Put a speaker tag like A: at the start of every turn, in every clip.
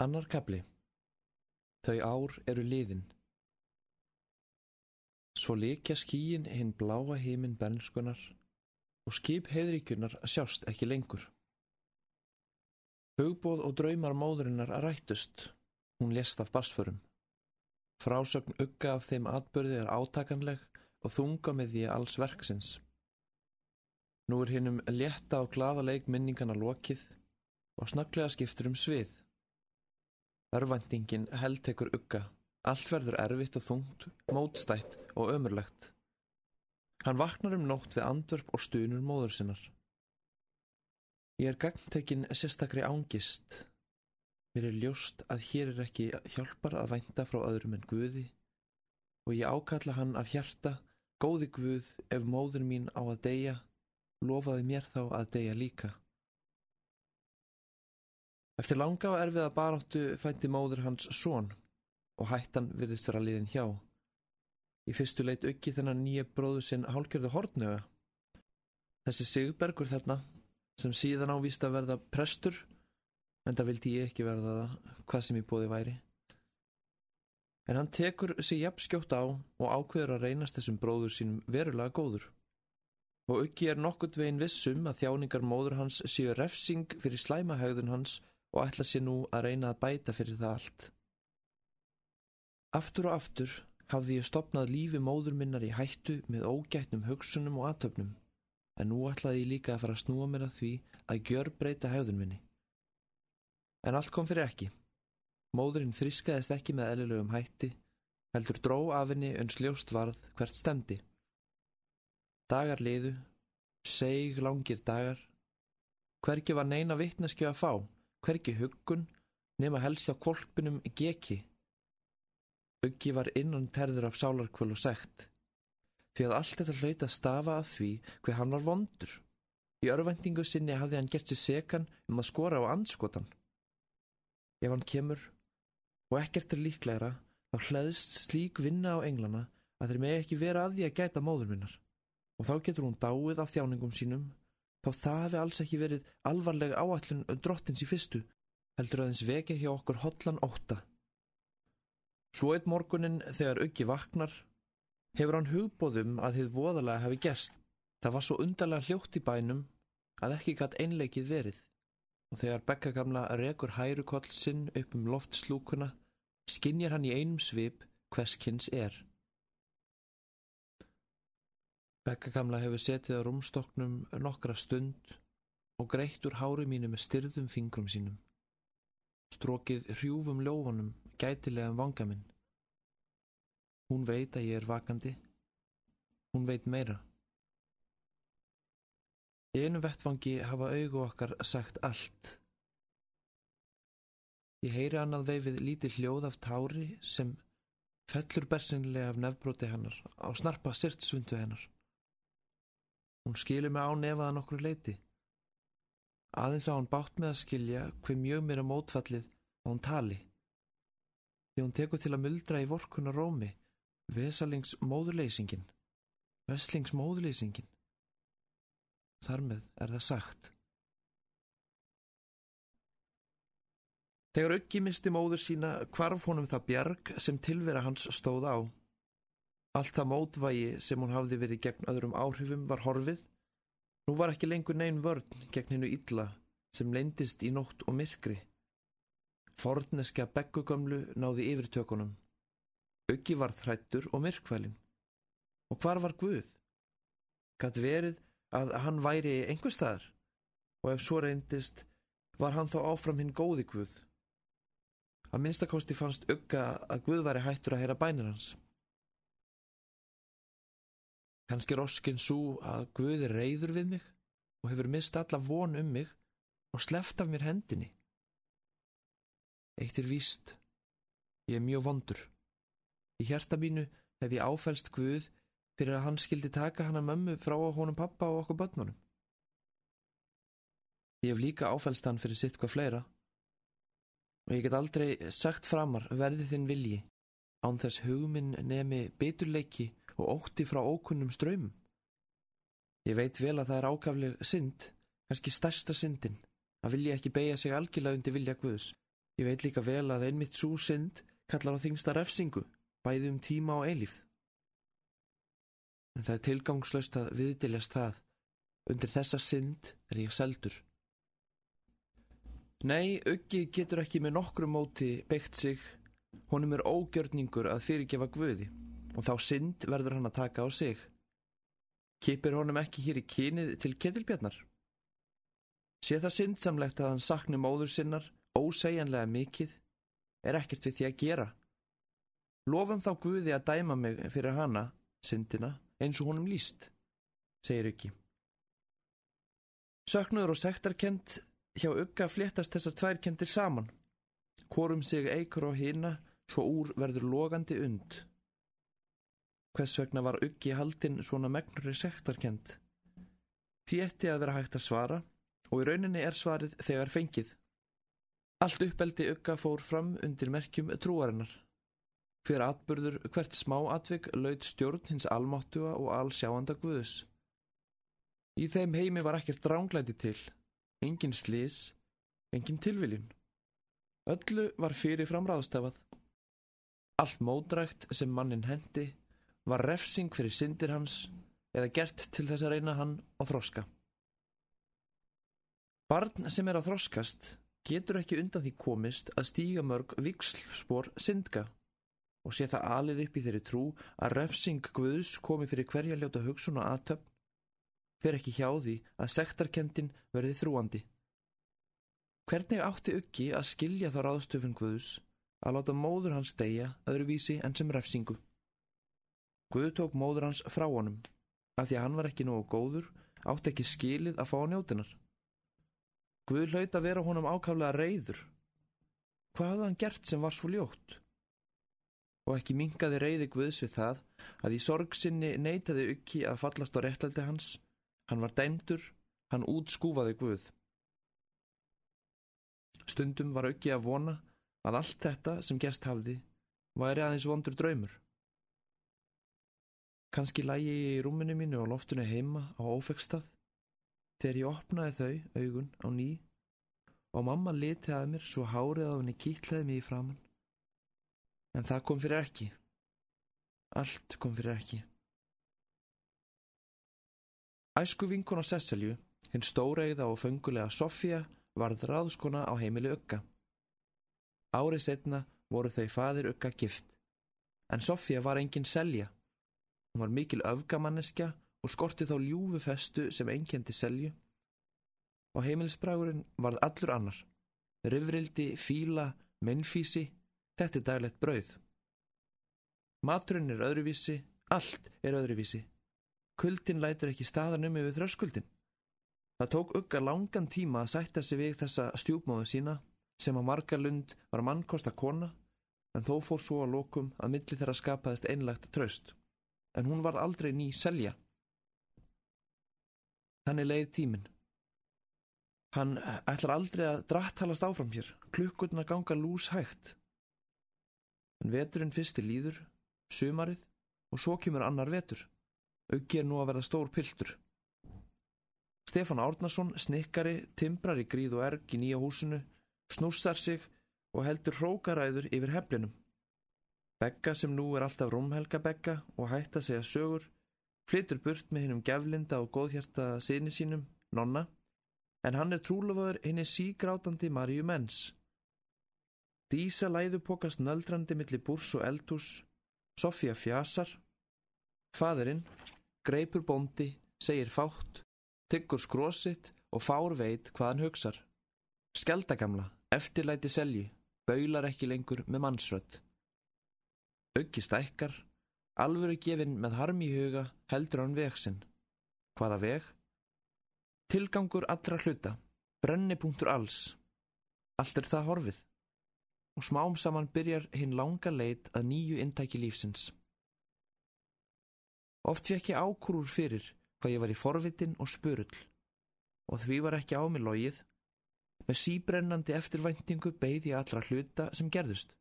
A: Annar kapli Þau ár eru liðin Svo líkja skíin hinn bláa heiminn bernskunar og skip heiðríkunar sjást ekki lengur. Hugbóð og draumar móðurinnar rættust, hún lést af barsförum. Frásögn ugga af þeim atbörði er átakanleg og þunga með því alls verksins. Nú er hinnum létta og glada leik minningana lokið og snaklega skiptur um svið. Örvæntingin heldtekur ugga, allt verður erfitt og þungt, mótstætt og ömurlegt. Hann vaknar um nótt við andvörp og stunur móður sinnar. Ég er gagntekinn sérstakri ángist. Mér er ljóst að hér er ekki hjálpar að vænta frá öðrum en Guði og ég ákalla hann af hjarta, góði Guð, ef móður mín á að deyja, lofaði mér þá að deyja líka. Eftir langa og erfiða baráttu fætti móður hans són og hættan virðist vera liðin hjá. Í fyrstu leit auki þennan nýja bróðu sinn hálgjörðu hortnöga. Þessi Sigbergur þarna, sem síðan ávist að verða prestur, en það vildi ég ekki verða það, hvað sem ég bóði væri. En hann tekur sig jafn skjótt á og ákveður að reynast þessum bróður sínum verulega góður. Og auki er nokkurt veginn vissum að þjáningar móður hans séu refsing fyrir slæmahægðun hans og ætla sér nú að reyna að bæta fyrir það allt. Aftur og aftur hafði ég stopnað lífi móður minnar í hættu með ógætnum hugsunum og aðtöfnum, en nú ætlaði ég líka að fara að snúa mér að því að gjör breyta hefðun minni. En allt kom fyrir ekki. Móðurinn þriskaðist ekki með eðlilegum hætti, heldur dró af henni uns ljóst varð hvert stemdi. Dagar liðu, seg langir dagar, hvergi var neina vittneski að fá, hvergi huggun, nema helst á kvolpinum geki. Uggi var innan terður af sálarkvöl og sekt, því að allt þetta hlaut að stafa af því hver hann var vondur. Í örvendingu sinni hafði hann gert sér sekan um að skora á andskotan. Ef hann kemur, og ekkert er líklegra, þá hlæðist slík vinna á englana að þeir með ekki vera að því að gæta móður minnar. Og þá getur hún dáið af þjáningum sínum, þá það hefði alls ekki verið alvarlega áallun drottins í fyrstu, heldur aðeins vekja hjá okkur hotlan ótta. Svo eitt morgunin þegar Uggi vaknar, hefur hann hugbóðum að þið voðalega hefði gerst. Það var svo undarlega hljótt í bænum að ekki gatt einleikið verið og þegar bekkagamla rekur hærukoll sinn upp um loftslúkuna, skinnjar hann í einum svip hverskins er. Bekkagamla hefur setið á rúmstoknum nokkra stund og greitt úr hári mínu með styrðum fingrum sínum. Strókið hrjúfum ljófanum gætilegan vanga minn. Hún veit að ég er vakandi. Hún veit meira. Í einu vettfangi hafa augu okkar sagt allt. Ég heyri annað veifið lítið hljóð af tári sem fellur bersinlega af nefbróti hennar á snarpa sirtsvundu hennar. Hún skilur mig á nefaðan okkur leiti. Aðeins á hann bátt með að skilja hver mjög mér er mótfallið á hún tali. Því hún tekur til að muldra í vorkunar rómi, vesalings móðurleysingin, veslings móðurleysingin. Þar með er það sagt. Þegar Uggi misti móður sína kvarf honum það bjarg sem tilvera hans stóð á. Allt það mótvægi sem hún hafði verið gegn öðrum áhrifum var horfið. Nú var ekki lengur neyn vörn gegn hennu illa sem leindist í nótt og myrkri. Forneskja beggugömlu náði yfirtökunum. Uggi var þrættur og myrkvælin. Og hvar var Guð? Gatt verið að hann væri einhver staðar og ef svo reyndist var hann þá áfram hinn góði Guð. Að minnstakosti fannst Ugga að Guð væri hættur að heyra bænir hans. Kanski er oskinn svo að Guð er reyður við mig og hefur mist alla von um mig og sleft af mér hendinni. Eitt er víst, ég er mjög vondur. Í hjarta mínu hef ég áfælst Guð fyrir að hann skildi taka hana mömmu frá honum pappa og okkur börnunum. Ég hef líka áfælst hann fyrir sitt hvað fleira og ég get aldrei sagt framar verði þinn vilji án þess hugminn nemi biturleiki og ótti frá ókunnum ströymum. Ég veit vel að það er ákafleg synd, kannski stærsta syndin, að vilja ekki beigja sig algjörlega undir vilja Guðs, Ég veit líka vel að einmitt svo synd kallar á þingsta refsingu, bæði um tíma og eilíf. En það er tilgangslöst að viðdiljast það. Undir þessa synd er ég seldur. Nei, Uggi getur ekki með nokkru móti beitt sig. Honum er ógjörningur að fyrirgefa guði og þá synd verður hann að taka á sig. Kipir honum ekki hér í kynið til ketilbjarnar? Sé það syndsamlegt að hann sakni móður sinnar ósegjanlega mikið er ekkert við því að gera. Lofum þá Guði að dæma mig fyrir hana, syndina, eins og honum líst, segir Uggi. Söknuður og sektarkend hjá Ugga fléttast þessar tværkendir saman. Hvorum sig eikur og hina, svo úr verður logandi und. Hvers vegna var Uggi haldinn svona megnri sektarkend? Fjetti að vera hægt að svara og í rauninni er svarið þegar fengið. Allt uppeldi Ugga fór fram undir merkjum trúarinnar. Hver atburður, hvert smá atvik laud stjórn hins almáttuga og allsjáanda Guðus. Í þeim heimi var ekkert ránglæti til, engin slís, engin tilviljun. Öllu var fyrirfram ráðstafað. Allt módrækt sem mannin hendi var refsing fyrir syndir hans eða gert til þess að reyna hann á þroska. Barn sem er að þroskast getur ekki undan því komist að stíga mörg vikslspor syndga og sé það alið upp í þeirri trú að refsing Guðs komi fyrir hverja ljóta hugsun og aðtöfn, fer ekki hjá því að sektarkendin verði þrúandi. Hvernig átti Uggi að skilja þá ráðstöfun Guðs að láta móður hans deyja öðruvísi enn sem refsingu? Guð tók móður hans frá honum, af því að hann var ekki nógu góður, átti ekki skilið að fá njótinar. Guð hlaut að vera honum ákaflega reyður. Hvað hafði hann gert sem var svo ljótt? Og ekki mingaði reyði Guðs við það að í sorg sinni neytaði Uggi að fallast á réttlaldi hans. Hann var dæmdur, hann útskúfaði Guð. Stundum var Uggi að vona að allt þetta sem gerst hafði væri aðeins vondur draumur. Kanski lægi ég í rúminu mínu á loftinu heima á ófegstað þegar ég opnaði þau augun á ný og mamma litiði að mér svo hárið á henni kýtlaði mig í framann. En það kom fyrir ekki. Allt kom fyrir ekki. Æsku vinkona Sesselju, hinn stóreigða og fengulega Sofía, varð ráðskona á heimili Ugga. Árið setna voru þau fadir Ugga gift. En Sofía var engin selja. Hún var mikil öfgamanniska og skorti þá ljúfu festu sem einkendi selju. Og heimilisbragurinn varð allur annar. Rivrildi, fíla, minnfísi, þetta er daglegt brauð. Maturinn er öðruvísi, allt er öðruvísi. Kuldin lætur ekki staðan um yfir þröskuldin. Það tók ugga langan tíma að sætta sig við þessa stjúpmóðu sína sem á margarlund var mannkosta kona en þó fór svo að lokum að milli þeirra skapaðist einlagt tröst. En hún var aldrei ný selja. Þannig leið tíminn. Hann ætlar aldrei að drattalast áfram hér, klukkurna ganga lús hægt. En veturinn fyrsti líður, sumarið og svo kemur annar vetur. Uggi er nú að verða stór piltur. Stefán Árnason, snikkari, timbrar í gríð og erg í nýja húsinu, snússar sig og heldur hrókaræður yfir heflinum. Begga sem nú er alltaf rúmhelga Begga og hætt að segja sögur, flytur burt með hennum geflinda og góðhjarta sinni sínum, nonna, en hann er trúloföður henni sígrátandi Maríu Menns. Dísa læðupokast nöldrandi millir búrs og eldhús, Sofía fjasar, fadurinn, greipur bóndi, segir fátt, tyggur skrósitt og fár veit hvað hann hugsar. Skeldagamla, eftirlæti selji, baular ekki lengur með mannsrött. Öggi stækkar, alvöru gefinn með harm í huga heldur hann veg sinn. Hvaða veg? Tilgangur allra hluta, brennipunktur alls. Allt er það horfið. Og smám saman byrjar hinn langa leit að nýju intæki lífsins. Oft fekk ég ákurur fyrir hvað ég var í forvitin og spurull og því var ekki á mig logið. Með síbrennandi eftirvæntingu beigði allra hluta sem gerðust.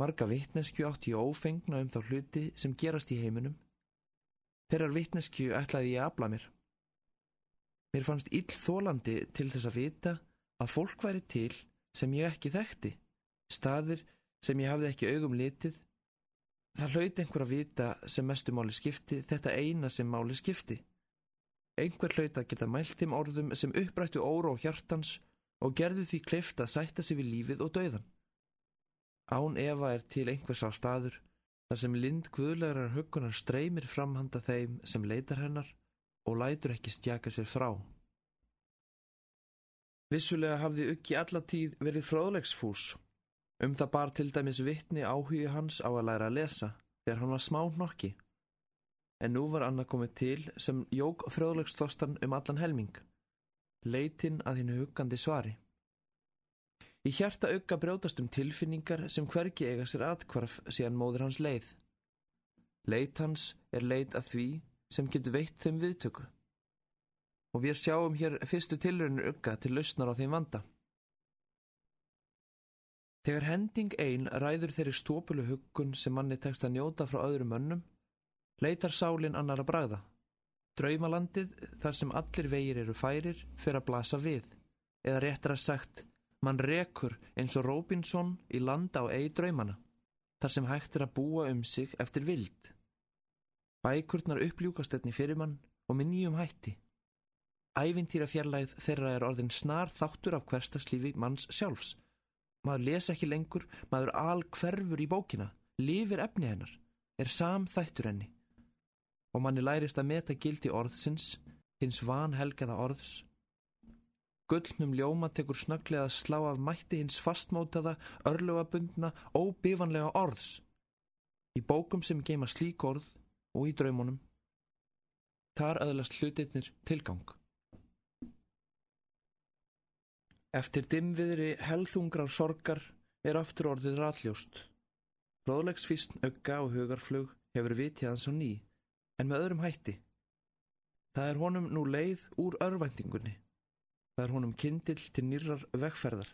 A: Marga vittneskju átti ég ófengna um þá hluti sem gerast í heiminum. Þeirrar vittneskju ætlaði ég að afla mér. Mér fannst ill þólandi til þess að vita að fólk væri til sem ég ekki þekkti, staðir sem ég hafði ekki augum litið. Það hlaut einhver að vita sem mestu máli skipti þetta eina sem máli skipti. Einhver hlaut að geta mælt þeim orðum sem upprættu óra og hjartans og gerðu því kleift að sætta sig við lífið og dauðan. Án Eva er til einhvers á staður þar sem lind guðlegarar hugunar streymir framhanda þeim sem leitar hennar og lætur ekki stjaka sér frá. Vissulega hafði Uggi allatíð verið fróðlegsfús. Um það bar til dæmis vittni áhugi hans á að læra að lesa þegar hann var smá nokki. En nú var annað komið til sem jók fróðlegsþostan um allan helming. Leitin að hennu huggandi svari. Í hjarta Ugga brjótast um tilfinningar sem hvergi eiga sér atkvarf síðan móður hans leið. Leit hans er leit að því sem getur veitt þeim viðtöku. Og við sjáum hér fyrstu tilraunir Ugga til lausnar á þeim vanda. Þegar hending einn ræður þeirri stópulu huggun sem manni tekst að njóta frá öðrum önnum, leitar sálinn annar að bragða. Draumalandið, þar sem allir vegir eru færir, fyrir að blasa við, eða réttar að sagt, mann rekur eins og Robinson í landa á eigi draumana, þar sem hægt er að búa um sig eftir vild. Bækurnar uppljúkast einni fyrir mann og með nýjum hætti. Ævintýra fjarlæð þeirra er orðin snar þáttur af hverstaslífi manns sjálfs. Maður lesa ekki lengur, maður al hverfur í bókina, lifir efni hennar, er sam þættur henni. Og manni lærist að meta gildi orðsins, hins vanhelgaða orðs. Gullnum ljóma tekur snögglega að slá af mætti hins fastmótaða, örlugabundna, óbifanlega orðs. Í bókum sem geima slík orð og í draumunum. Þar öðlast hlutirnir tilgang. Eftir dimviðri helþungrar sorgar er aftur orðið ratljóst. Róðlegsfísn ögga og hugarflug hefur vitið hans á ný, en með öðrum hætti. Það er honum nú leið úr örvæntingunni. Er honum kindill til nýrar vegferðar.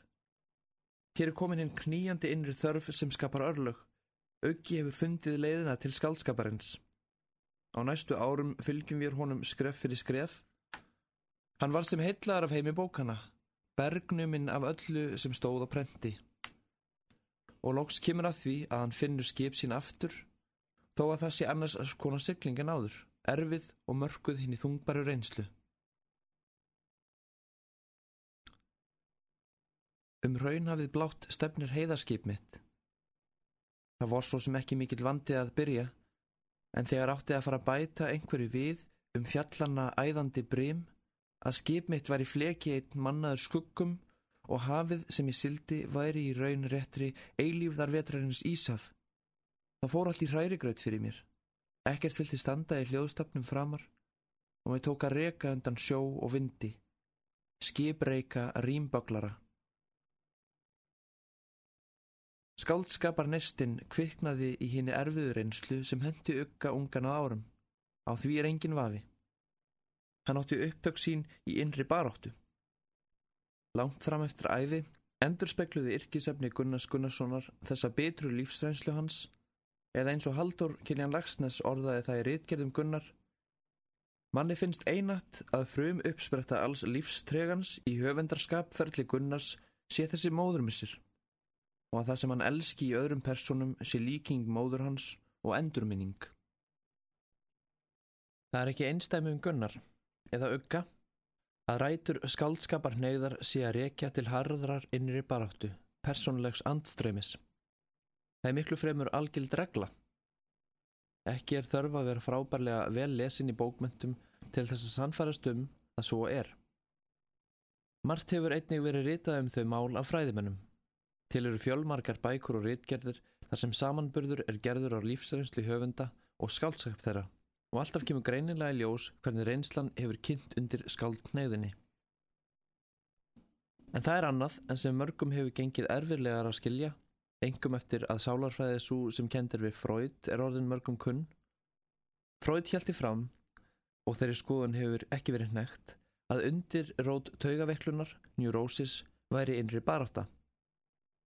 A: Hér er komin hinn kníjandi innri þörf sem skapar örlög. Öggi hefur fundið leiðina til skaldskaparins. Á næstu árum fylgjum við honum skref fyrir skref. Hann var sem heillar af heimi bókana, bergnuminn af öllu sem stóð á prenti. Og lóks kemur að því að hann finnur skip sín aftur, þó að það sé annars konar syklingin áður, erfið og mörguð hinn í þungbaru reynslu. Um raun hafið blátt stefnir heiðarskip mitt. Það var svo sem ekki mikill vandið að byrja, en þegar átti að fara að bæta einhverju við um fjallanna æðandi brím, að skip mitt var í fleki einn mannaður skuggum og hafið sem ég sildi væri í raun réttri eilífðar vetrarins Ísaf. Það fór allt í hrærigraut fyrir mér. Ekkert fylgti standa í hljóðstafnum framar og mér tók að reka undan sjó og vindi. Skipreika rýmböglara. Skáldskapar nestinn kviknaði í henni erfiðureynslu sem hendi ugga ungan á árum. Á því er engin vafi. Hann átti upptök sín í innri baróttu. Langt fram eftir æfi endur spekluði yrkisefni Gunnars Gunnarssonar þessa betru lífsreynslu hans eða eins og Haldur Kiljan Lagsnes orðaði það í rítgerðum Gunnar Manni finnst einat að frum uppspretta alls lífstregans í höfendarskap ferli Gunnars sé þessi móðurmissir og að það sem hann elski í öðrum personum sé líking móður hans og endurminning. Það er ekki einstæmi um Gunnar eða ugga að rætur skaldskapar neyðar sé að rekja til harðrar innri baráttu, personlegs andströymis. Það er miklu fremur algild regla. Ekki er þörfa að vera frábærlega vel lesin í bókmyndum til þess að sannfærast um að svo er. Mart hefur einnig verið ritað um þau mál af fræðimennum. Til eru fjölmarkar bækur og ritgerðir þar sem samanburður er gerður á lífsreynslu höfunda og skaldskap þeirra og alltaf kemur greinilega í ljós hvernig reynslan hefur kynnt undir skaldkneiðinni. En það er annað en sem mörgum hefur gengið erfirlegar að skilja, engum eftir að sálarfræðið svo sem kendir við Freud er orðin mörgum kunn. Freud hjælti fram, og þeirri skoðun hefur ekki verið nekt, að undir rót taugaveiklunar, neurosis, væri innri baráta.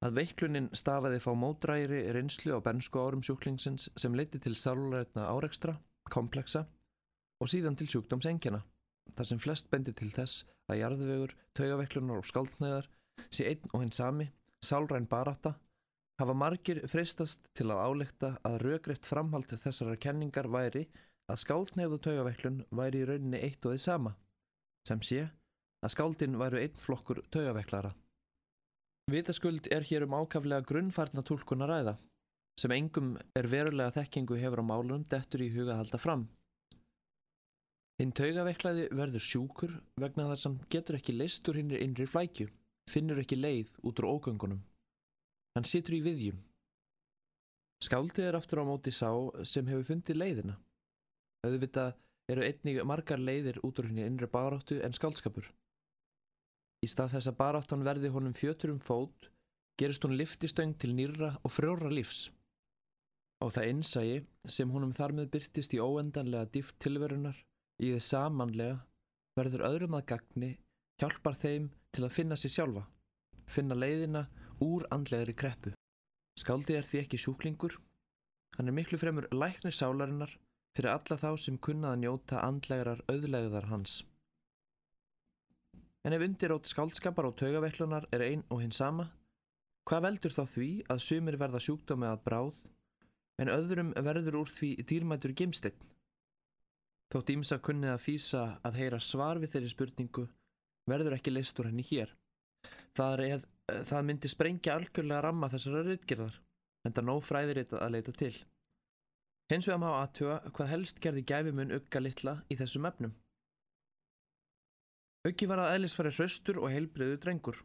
A: Að veiklunin stafaði fá mótræri reynslu á bernsku árum sjúklingsins sem leiti til sálarrætna áreikstra, kompleksa og síðan til sjúkdómsengjana, þar sem flest bendir til þess að jarðvegur, taugaveiklunar og skaldnæðar sé einn og hinn sami, sálræn barátta, hafa margir freistast til að álekta að rögreitt framhald þessara kenningar væri að skáldneið og taugaveiklun væri í rauninni eitt og þið sama, sem sé að skáldin væru einn flokkur taugaveiklara. Vitaskuld er hér um ákaflega grunnfarna tólkun að ræða, sem engum er verulega þekkingu hefur á málunum dettur í huga halda fram. Hinn taugaveiklaði verður sjúkur vegna þar sem getur ekki leist úr hinnir innri flækju, finnur ekki leið út úr ógöngunum. Hann situr í viðjum. Skáldið er aftur á móti sá sem hefur fundið leiðina. Auðvitað eru einnig margar leiðir út úr henni innri baráttu en skáldskapur. Í stað þess að baráttan verði honum fjötur um fót, gerist hún liftistöng til nýra og frjóra lífs. Og það einsægi sem honum þar með byrtist í óendanlega dýft tilverunar, í þið samanlega, verður öðrum að gagni, hjálpar þeim til að finna sér sjálfa, finna leiðina úr andlegri kreppu. Skáldi er því ekki sjúklingur, hann er miklu fremur læknir sálarinnar fyrir alla þá sem kunnað að njóta andlegarar auðlegðar hans. En ef undirótt skáldskapar og taugaveiklunar er einn og hinn sama, hvað veldur þá því að sumir verða sjúkdómi að bráð, en öðrum verður úr því dýrmætur gimsteinn? Þótt ímsa kunnið að fýsa að heyra svar við þeirri spurningu verður ekki leist úr henni hér. Það, er, það myndi sprengja algjörlega ramma þessara rytgerðar, en það nóg fræðir að leita til. Hins vegar má aðtuga hvað helst gerði gæfimun ugga litla í þessum efnum. Uggi var að eðlisfæri hraustur og heilbriðu drengur.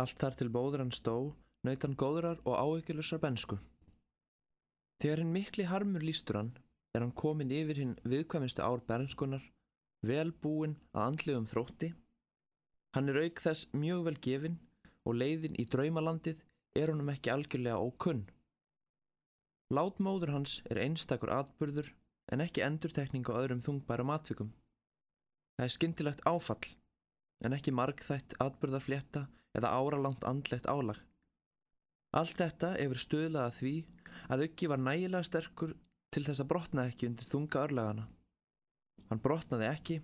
A: Allt þar til bóður hann stó, naut hann góðrar og áökjulusar bensku. Þegar hinn mikli harmur lístur hann, er hann komin yfir hinn viðkvæmistu ár bernskunar, vel búinn að andlegum þrótti. Hann er auk þess mjög vel gefinn og leiðin í draumalandið er honum ekki algjörlega ókunn. Látmóður hans er einstakur atbyrður en ekki endurtekning á öðrum þungbæra matvikum. Það er skyndilegt áfall, en ekki margþætt atbyrðarflétta eða áralangt andlegt álag. Allt þetta hefur stuðlað að því að Uggi var nægilega sterkur til þess að brotna ekki undir þunga örlagana. Hann brotnaði ekki,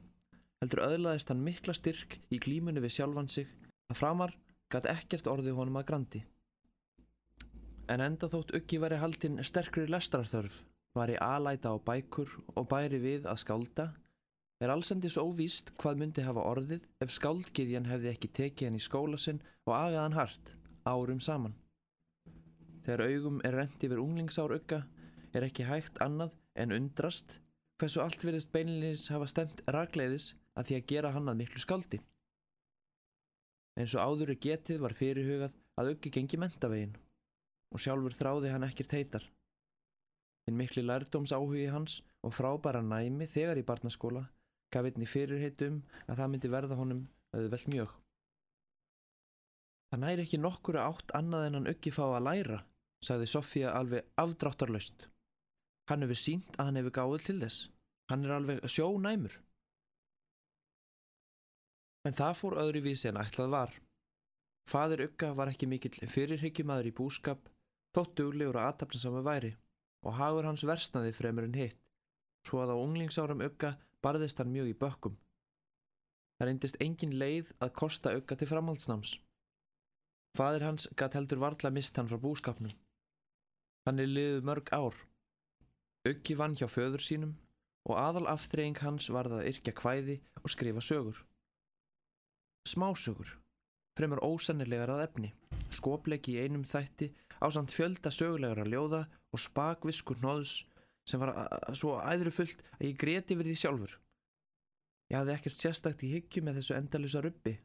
A: heldur öðlaðist hann mikla styrk í glímunni við sjálfan sig að framar gæti ekkert orðið honum að grandi. En enda þótt Uggi væri haldinn sterkri lestrarþörf, var í alæta á bækur og bæri við að skálda Er allsendis óvíst hvað myndi hafa orðið ef skáldgiðjan hefði ekki tekið hann í skóla sinn og agað hann hart, árum saman. Þegar augum er rent yfir unglingsárugga er ekki hægt annað en undrast hversu allt verðist beinleins hafa stemt ragleiðis að því að gera hann að miklu skáldi. Eins og áður er getið var fyrirhugað að uggi gengi mentavegin og sjálfur þráði hann ekkert heitar. Hinn mikli lærdómsáhugi hans og frábæra næmi þegar í barnaskóla gaf einni fyrirheitum að það myndi verða honum auðvelt mjög. Það næri ekki nokkura átt annað en hann uggi fá að læra, sagði Sofía alveg afdráttarlaust. Hann hefur sínt að hann hefur gáðið til þess. Hann er alveg sjónæmur. En það fór öðru vísi en ætlað var. Fadir ugga var ekki mikill fyrirhyggjumæður í búskap, þótt duglegur og aðtapninsama væri og hagur hans versnaði fremur en hitt, svo að á unglingsáram ugga barðist hann mjög í bökkum. Það reyndist engin leið að kosta auka til framhaldsnáms. Fadir hans gatt heldur varla mist hann frá búskapnum. Hann er liðið mörg ár. Auki vann hjá föður sínum og aðal aftreying hans varð að yrkja kvæði og skrifa sögur. Smásögur, fremur ósannilegar að efni, skoplegi í einum þætti á samt fjölda sögulegar að ljóða og spakviskur nóðs sem var svo æðrufullt að ég greti verið sjálfur. Ég hafði ekkert sérstakt í hyggju með þessu endalusa rubbi.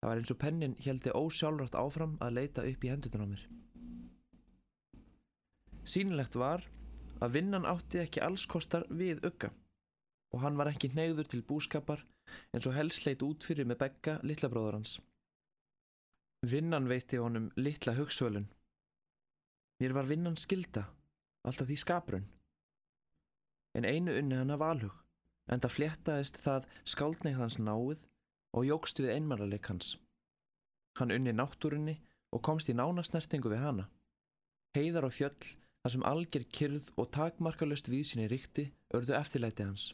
A: Það var eins og pennin heldi ósjálfrátt áfram að leita upp í hendunum á mér. Sýnilegt var að vinnan átti ekki alls kostar við ugga og hann var ekki neyður til búskapar eins og helst leit út fyrir með begga litlabróður hans. Vinnan veitti honum litla hugsvölun. Mér var vinnan skilda alltaf því skaprun. En einu unni hann af alhug, en það fléttaðist það skáldneið hans náið og jógst við einmannleik hans. Hann unni náttúrunni og komst í nánasnertingu við hana. Heiðar og fjöll, þar sem algjör kyrð og takmarkalust vísinni ríkti, örðu eftirlæti hans.